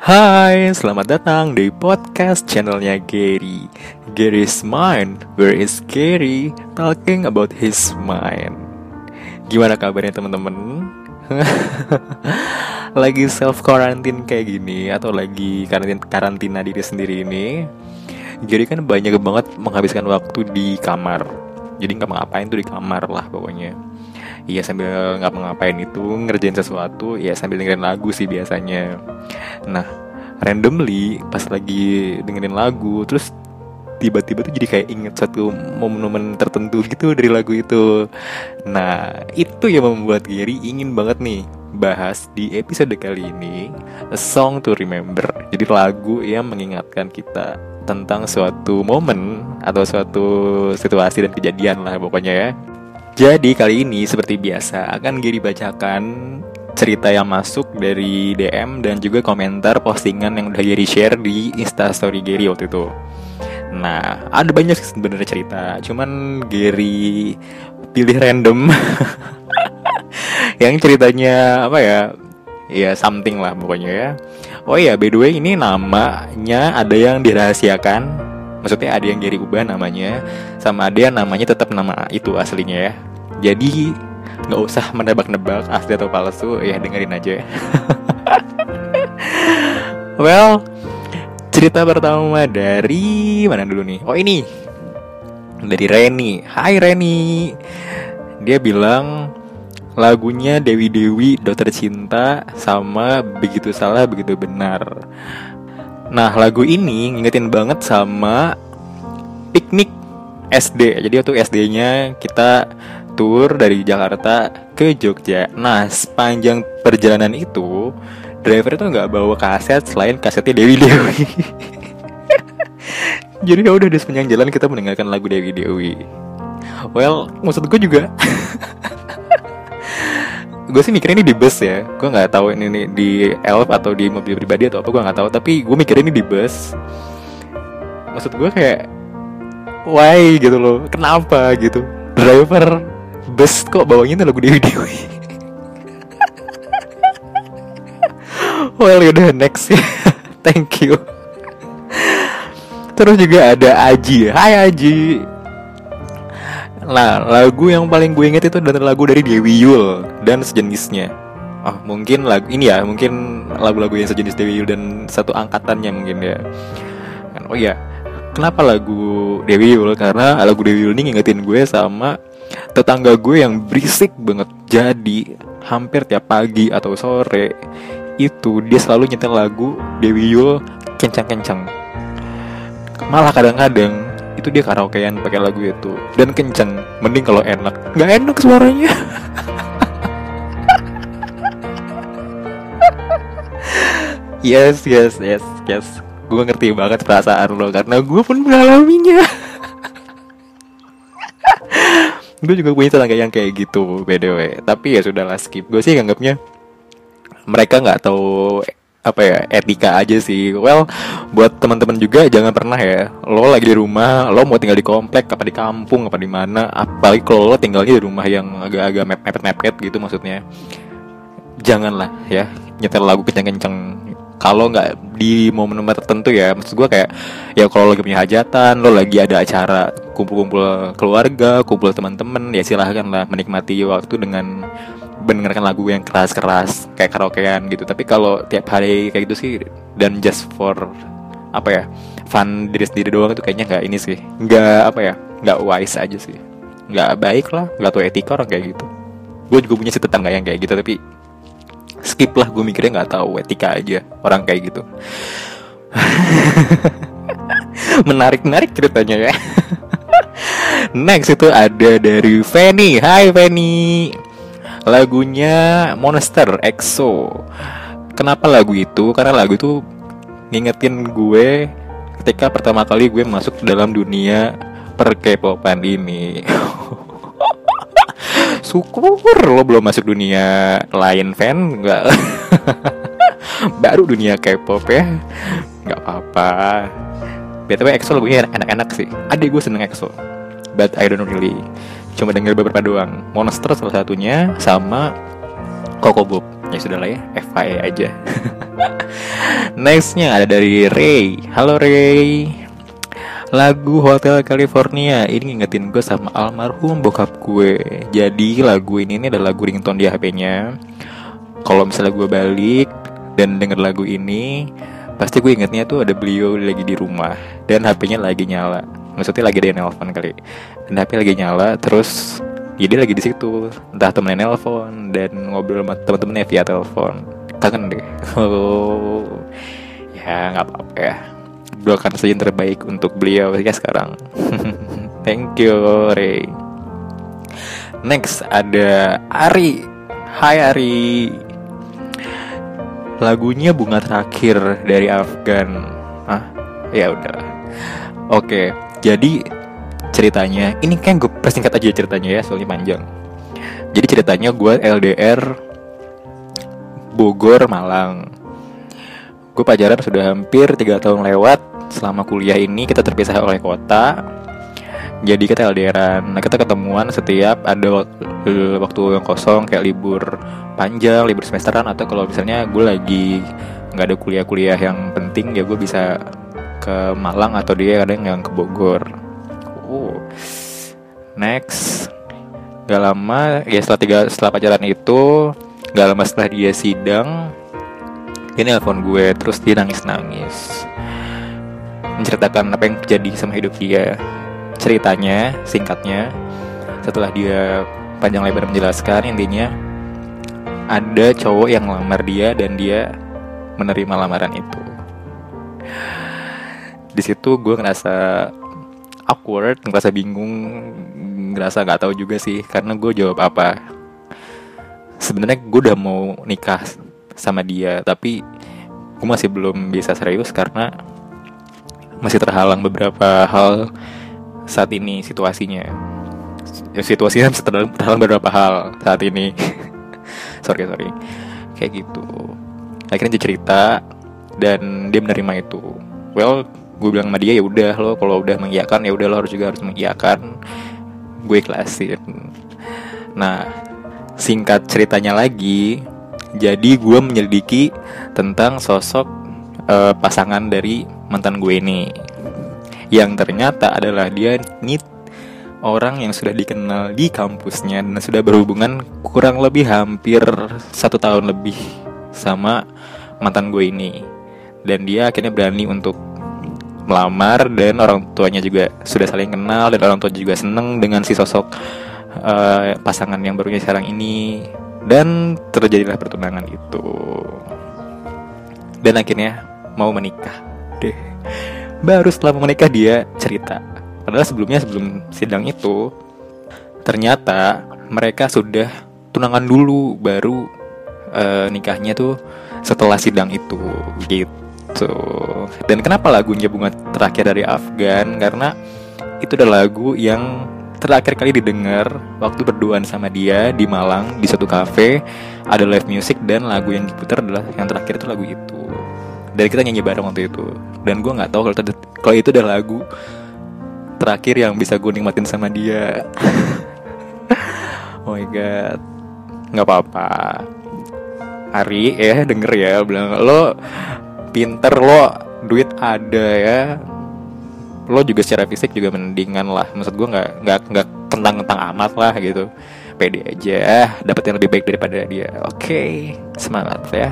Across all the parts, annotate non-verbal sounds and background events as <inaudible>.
Hai, selamat datang di podcast channelnya Gary. Gary's Mind, where is Gary? Talking about his mind. Gimana kabarnya teman-teman? <laughs> lagi self quarantine kayak gini atau lagi karantina, karantina diri sendiri ini Gary kan banyak banget menghabiskan waktu di kamar. Jadi nggak ngapain tuh di kamar lah pokoknya Iya sambil nggak ngapain itu ngerjain sesuatu ya sambil dengerin lagu sih biasanya Nah, randomly pas lagi dengerin lagu, terus tiba-tiba tuh jadi kayak inget satu momen-momen tertentu gitu dari lagu itu. Nah, itu yang membuat Gary ingin banget nih bahas di episode kali ini A Song to Remember. Jadi lagu yang mengingatkan kita tentang suatu momen atau suatu situasi dan kejadian lah pokoknya ya. Jadi kali ini seperti biasa akan Gary bacakan cerita yang masuk dari DM dan juga komentar postingan yang udah Gary share di Instastory Gary waktu itu. Nah, ada banyak sebenarnya cerita, cuman Gary pilih random <laughs> yang ceritanya apa ya? Ya something lah pokoknya ya. Oh iya, by the way ini namanya ada yang dirahasiakan. Maksudnya ada yang Gary ubah namanya, sama ada yang namanya tetap nama itu aslinya ya. Jadi nggak usah menebak-nebak asli atau palsu ya dengerin aja. <laughs> Well cerita pertama dari mana dulu nih? Oh ini. Dari Reni. Hai Reni. Dia bilang lagunya Dewi Dewi Dokter Cinta sama Begitu Salah Begitu Benar. Nah lagu ini ngingetin banget sama piknik SD Jadi waktu SD-nya kita tour dari Jakarta ke Jogja. Nah, sepanjang perjalanan itu, driver itu nggak bawa kaset selain kasetnya Dewi Dewi. <laughs> Jadi ya udah di sepanjang jalan kita mendengarkan lagu Dewi Dewi. Well, maksud gue juga <laughs> gue sih mikirnya ini di bus ya gue nggak tahu ini, ini di elf atau di mobil pribadi atau apa gue nggak tahu tapi gue mikirnya ini di bus maksud gue kayak why gitu loh kenapa gitu driver bus kok bawanya lagu Dewi Dewi. Well udah next. Ya <laughs> thank you. Terus juga ada Aji. Hai Aji. Nah lagu yang paling gue inget itu adalah lagu dari Dewi Yul dan sejenisnya. Oh mungkin lagu ini ya mungkin lagu-lagu yang sejenis Dewi Yul dan satu angkatannya mungkin ya. Oh iya Kenapa lagu Dewi Yul? Karena lagu Dewi Yul ini ngingetin gue sama tetangga gue yang berisik banget. Jadi hampir tiap pagi atau sore itu dia selalu nyetel lagu Dewi Yul kencang-kencang. Malah kadang-kadang itu dia karaokean pakai lagu itu. Dan kencang mending kalau enak. Nggak enak suaranya. <laughs> Yes yes yes yes. Gue ngerti banget perasaan lo karena gue pun mengalaminya gue juga punya tetangga yang kayak gitu btw tapi ya sudahlah skip. Gue sih nganggapnya mereka nggak tahu apa ya etika aja sih. Well buat teman-teman juga jangan pernah ya. Lo lagi di rumah lo mau tinggal di komplek apa di kampung apa di mana apalagi kalau lo tinggalnya di rumah yang agak-agak mepet-mepet gitu maksudnya. Janganlah ya nyetel lagu kenceng-kenceng. Kalau nggak di momen-momen tertentu ya maksud gue kayak ya kalau lagi punya hajatan lo lagi ada acara kumpul-kumpul keluarga kumpul teman-teman ya silahkan lah menikmati waktu dengan mendengarkan lagu yang keras-keras kayak karaokean gitu. Tapi kalau tiap hari kayak gitu sih dan just for apa ya fun diri sendiri doang itu kayaknya nggak ini sih. Nggak apa ya nggak wise aja sih. Nggak baik lah nggak tahu etika orang kayak gitu. Gue juga punya sih tetangga yang kayak gitu tapi skip lah gue mikirnya nggak tahu etika aja orang kayak gitu. <laughs> Menarik menarik ceritanya ya <laughs> next itu ada dari Fanny. Hai Fanny. Lagunya Monster EXO kenapa lagu itu? Karena lagu itu ngingetin gue ketika pertama kali gue masuk dalam dunia per K-popan ini. <laughs> Syukur lo belum masuk dunia lain fan. Nggak. <laughs> Baru dunia K-pop ya. Nggak apa-apa. Btw EXO lagunya enak-enak sih. Adik gue seneng EXO but I don't really. Cuma denger beberapa doang. Monster salah satunya sama Coco Bob. Ya sudah lah ya FYI aja. <laughs> Nextnya ada dari Ray. Halo Ray. Lagu Hotel California. Ini ngingetin gue sama almarhum bokap gue. Jadi lagu ini, ini adalah lagu ringtone di HP-nya kalau misalnya gue balik dan denger lagu ini pasti gue ingetnya tuh ada beliau lagi di rumah dan HP-nya lagi nyala maksudnya lagi dia nelpon kali. HP lagi nyala terus ya dia lagi di situ. Entah temennya nelpon dan ngobrol sama temen-temennya via telepon. Kangen deh. Oh <laughs> ya nggak apa-apa ya. Doakan saja yang terbaik untuk beliau ya sekarang. <laughs> Thank you Ray. Next ada Ari. Hai Ari. Lagunya bunga terakhir dari Afgan. Ah ya udah. Oke jadi ceritanya ini kan gue persingkat aja ceritanya ya soalnya panjang. Jadi ceritanya gue LDR Bogor Malang. Gue pacaran sudah hampir tiga tahun lewat. Selama kuliah ini kita terpisah oleh kota. Jadi kita LDRan nah kita ketemuan setiap ada waktu yang kosong kayak libur panjang libur semesteran atau kalau misalnya gue lagi nggak ada kuliah-kuliah yang penting ya gue bisa ke Malang atau dia kadang yang ke Bogor. Oh next. Gak lama ya setelah tiga setelah pacaran itu gak lama setelah dia sidang dia nelpon gue terus dia nangis nangis menceritakan apa yang terjadi sama hidup dia. Ceritanya singkatnya setelah dia panjang lebar menjelaskan intinya ada cowok yang melamar dia dan dia menerima lamaran itu di situ gue ngerasa awkward ngerasa bingung ngerasa nggak tahu juga sih karena gue jawab apa. Sebenarnya gue udah mau nikah sama dia tapi gue masih belum bisa serius karena masih terhalang beberapa hal saat ini situasinya. Ya, situasinya terhalang beberapa hal saat ini. <laughs> Sorry sorry. Kayak gitu. Akhirnya dia cerita dan dia menerima itu. Well gue bilang sama dia ya udah lo kalau udah mengiyakan ya udah lo harus juga harus mengiyakan. Gue ikhlasin. Nah singkat ceritanya lagi jadi gue menyelidiki tentang sosok uh, pasangan dari mantan gue ini. Yang ternyata adalah dia nit orang yang sudah dikenal di kampusnya dan sudah berhubungan kurang lebih hampir satu tahun lebih sama mantan gue ini. Dan dia akhirnya berani untuk melamar dan orang tuanya juga sudah saling kenal dan orang tua juga seneng dengan si sosok uh, pasangan yang barunya sekarang ini. Dan terjadilah pertunangan itu. Dan akhirnya mau menikah deh. Baru setelah menikah dia cerita. Padahal sebelumnya sebelum sidang itu ternyata mereka sudah tunangan dulu baru uh, nikahnya tuh setelah sidang itu gitu dan kenapa lagunya bunga terakhir dari Afgan? Karena itu adalah lagu yang terakhir kali didengar waktu berduaan sama dia di Malang di satu cafe ada live music dan lagu yang diputar adalah yang terakhir itu lagu itu. Dan kita nyanyi bareng waktu itu. Dan gue nggak tahu kalau itu udah lagu terakhir yang bisa gue nikmatin sama dia. <laughs> Oh my god. Nggak apa-apa. Ari ya denger ya bilang lo pinter lo duit ada ya. Lo juga secara fisik juga mendingan lah. Maksud gue nggak nggak nggak tentang tentang amat lah gitu. Pede aja dapat yang lebih baik daripada dia. Oke okay, semangat ya.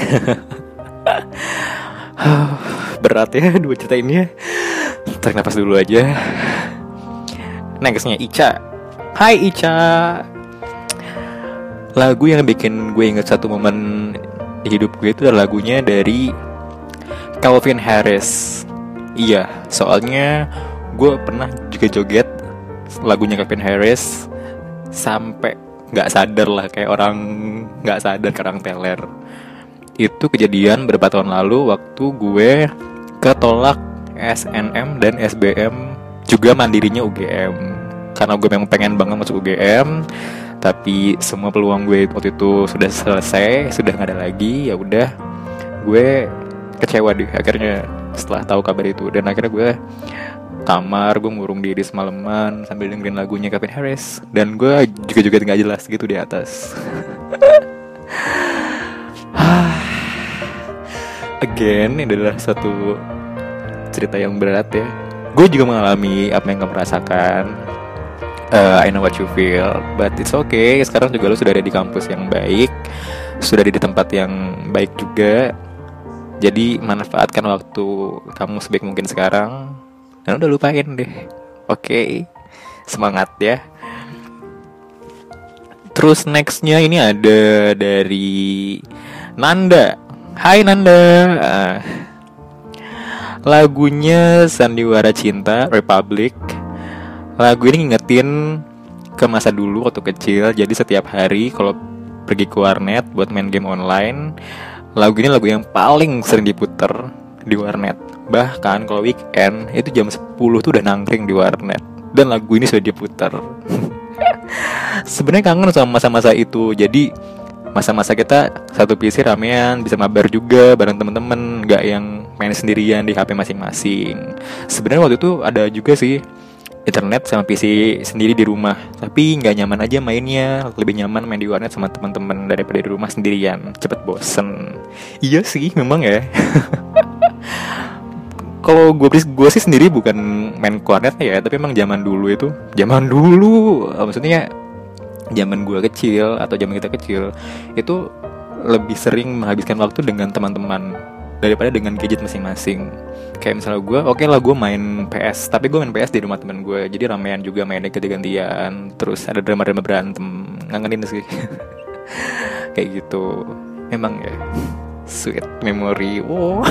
<laughs> Berat ya dua cerita ini ya. Tarik nafas dulu aja. Nextnya Ica. Hai Ica. Lagu yang bikin gue inget satu momen di hidup gue itu adalah lagunya dari Calvin Harris. Iya, soalnya gue pernah juga joget lagunya Calvin Harris sampai nggak sadar lah kayak orang nggak sadar karang teler. Itu kejadian beberapa tahun lalu waktu gue ketolak SNM dan SBM juga mandirinya UGM karena gue memang pengen banget masuk UGM tapi semua peluang gue waktu itu sudah selesai sudah nggak ada lagi ya udah gue kecewa deh akhirnya setelah tahu kabar itu dan akhirnya gue kamar gue ngurung diri semalaman sambil dengerin lagunya Kevin Harris dan gue juga juga nggak jelas gitu di atas <sighs> Again, ini adalah satu cerita yang berat ya. Gue juga mengalami apa yang kamu rasakan. Uh, I know what you feel, but it's okay. Sekarang juga lo sudah ada di kampus yang baik, sudah ada di tempat yang baik juga. Jadi manfaatkan waktu kamu sebaik mungkin sekarang. Dan udah lupain deh. Oke, okay. semangat ya. Terus nextnya ini ada dari Nanda. Hai Nanda. Uh, lagunya Sandiwara Cinta Republic lagu ini ngingetin ke masa dulu waktu kecil. Jadi setiap hari kalau pergi ke warnet buat main game online lagu ini lagu yang paling sering diputer di warnet. Bahkan kalau weekend itu jam 10 tuh udah nangkring di warnet. Dan lagu ini sudah diputar <laughs> sebenarnya kangen sama masa-masa itu. Jadi masa-masa kita satu PC ramean bisa mabar juga bareng temen-temen. Nggak yang main sendirian di HP masing-masing. Sebenarnya waktu itu ada juga sih internet sama PC sendiri di rumah. Tapi nggak nyaman aja mainnya. Lebih nyaman main di warnet sama teman-teman daripada di rumah sendirian. Cepet bosen. Iya sih memang ya. <laughs> Kalau gue gue sih sendiri bukan main warnet ya tapi emang zaman dulu itu. Zaman dulu maksudnya zaman gue kecil atau zaman kita kecil itu lebih sering menghabiskan waktu dengan teman-teman daripada dengan gadget masing-masing. Kayak misalnya gue oke okay lah gue main PS tapi gue main PS di rumah temen gue jadi ramean juga mainnya ganti-gantian. Terus ada drama-drama berantem. Ngangenin sih. <laughs> Kayak gitu. Memang ya. Sweet memory. Wow.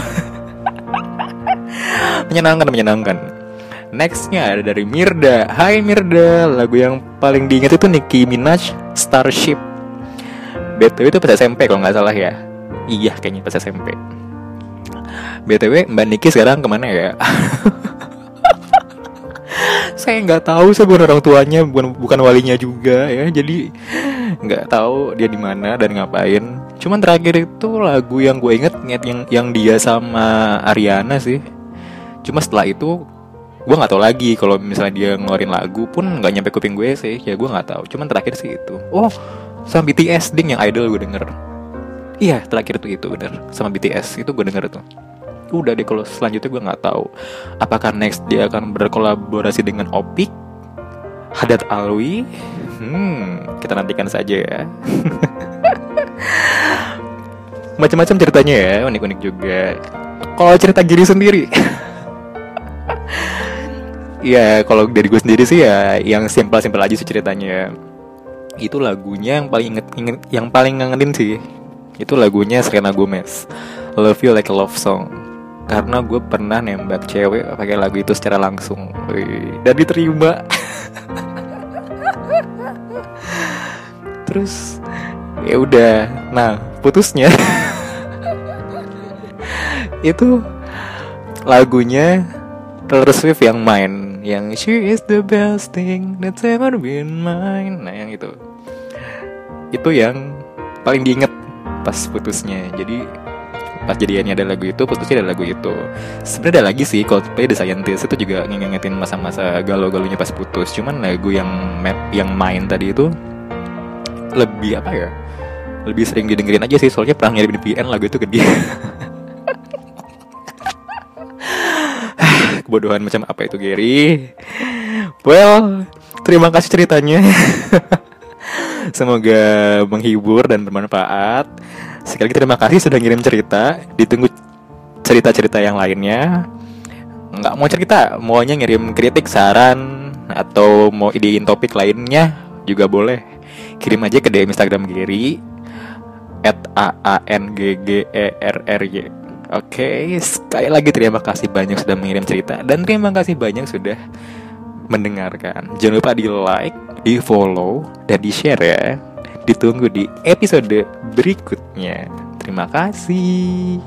<laughs> Menyenangkan menyenangkan. Nextnya ada dari Mirda. Hai Mirda. Lagu yang paling diingat itu Nicki Minaj Starship. BTW itu pas SMP kalau nggak salah ya. Iya kayaknya pas SMP btw mbak Niki sekarang ke mana ya? <laughs> Saya nggak tahu saya bukan orang tuanya bukan bukan walinya juga ya. Jadi nggak tahu dia di mana dan ngapain. Cuman terakhir itu lagu yang gue inget yang yang dia sama Ariana sih. Cuma setelah itu gue nggak tahu lagi kalau misalnya dia ngeluarin lagu pun nggak nyampe kuping gue sih. Ya gue nggak tahu. Cuman terakhir sih itu. Oh sama BTS ding yang idol gue denger. Iya terakhir tuh itu bener. Sama BTS itu gue denger tuh udah deh kalau selanjutnya gue nggak tahu. Apakah next dia akan berkolaborasi dengan Opik? Hadat Alwi? Hmm kita nantikan saja ya. <laughs> Macam-macam ceritanya ya unik-unik juga. Kalau cerita Giri sendiri? <laughs> Ya kalau dari gue sendiri sih ya yang simpel-simpel aja sih ceritanya. Itu lagunya yang paling inget, inget yang paling ngangenin sih. Itu lagunya Selena Gomez Love You Like a Love Song karena gue pernah nembak cewek pakai lagu itu secara langsung. Wih, dan diterima. Terus ya udah. Nah putusnya <laughs> itu lagunya Taylor Swift yang main yang she is the best thing that's ever been mine. Nah yang itu. Itu yang paling diinget pas putusnya. Jadi pas jadiannya ada lagu itu putusnya ada lagu itu. Sebenarnya ada lagi sih Coldplay The Scientist itu juga ngingetin masa-masa galau-galunya pas putus. Cuman lagu yang yang main tadi itu lebih apa ya? Lebih sering didengerin aja sih soalnya pernah ngirim VPN lagu itu ke <laughs> kebodohan macam apa itu Gary? Well terima kasih ceritanya. <laughs> Semoga menghibur dan bermanfaat Sekali lagi terima kasih sudah ngirim cerita. Ditunggu cerita-cerita yang lainnya. Nggak mau cerita, maunya ngirim kritik, saran, atau mau idein topik lainnya juga boleh. Kirim aja ke DM Instagram Giri at a a n g g e r r y. Oke, sekali lagi terima kasih banyak sudah mengirim cerita dan terima kasih banyak sudah mendengarkan. Jangan lupa di like, di follow, dan di share ya. Ditunggu di episode berikutnya. Terima kasih.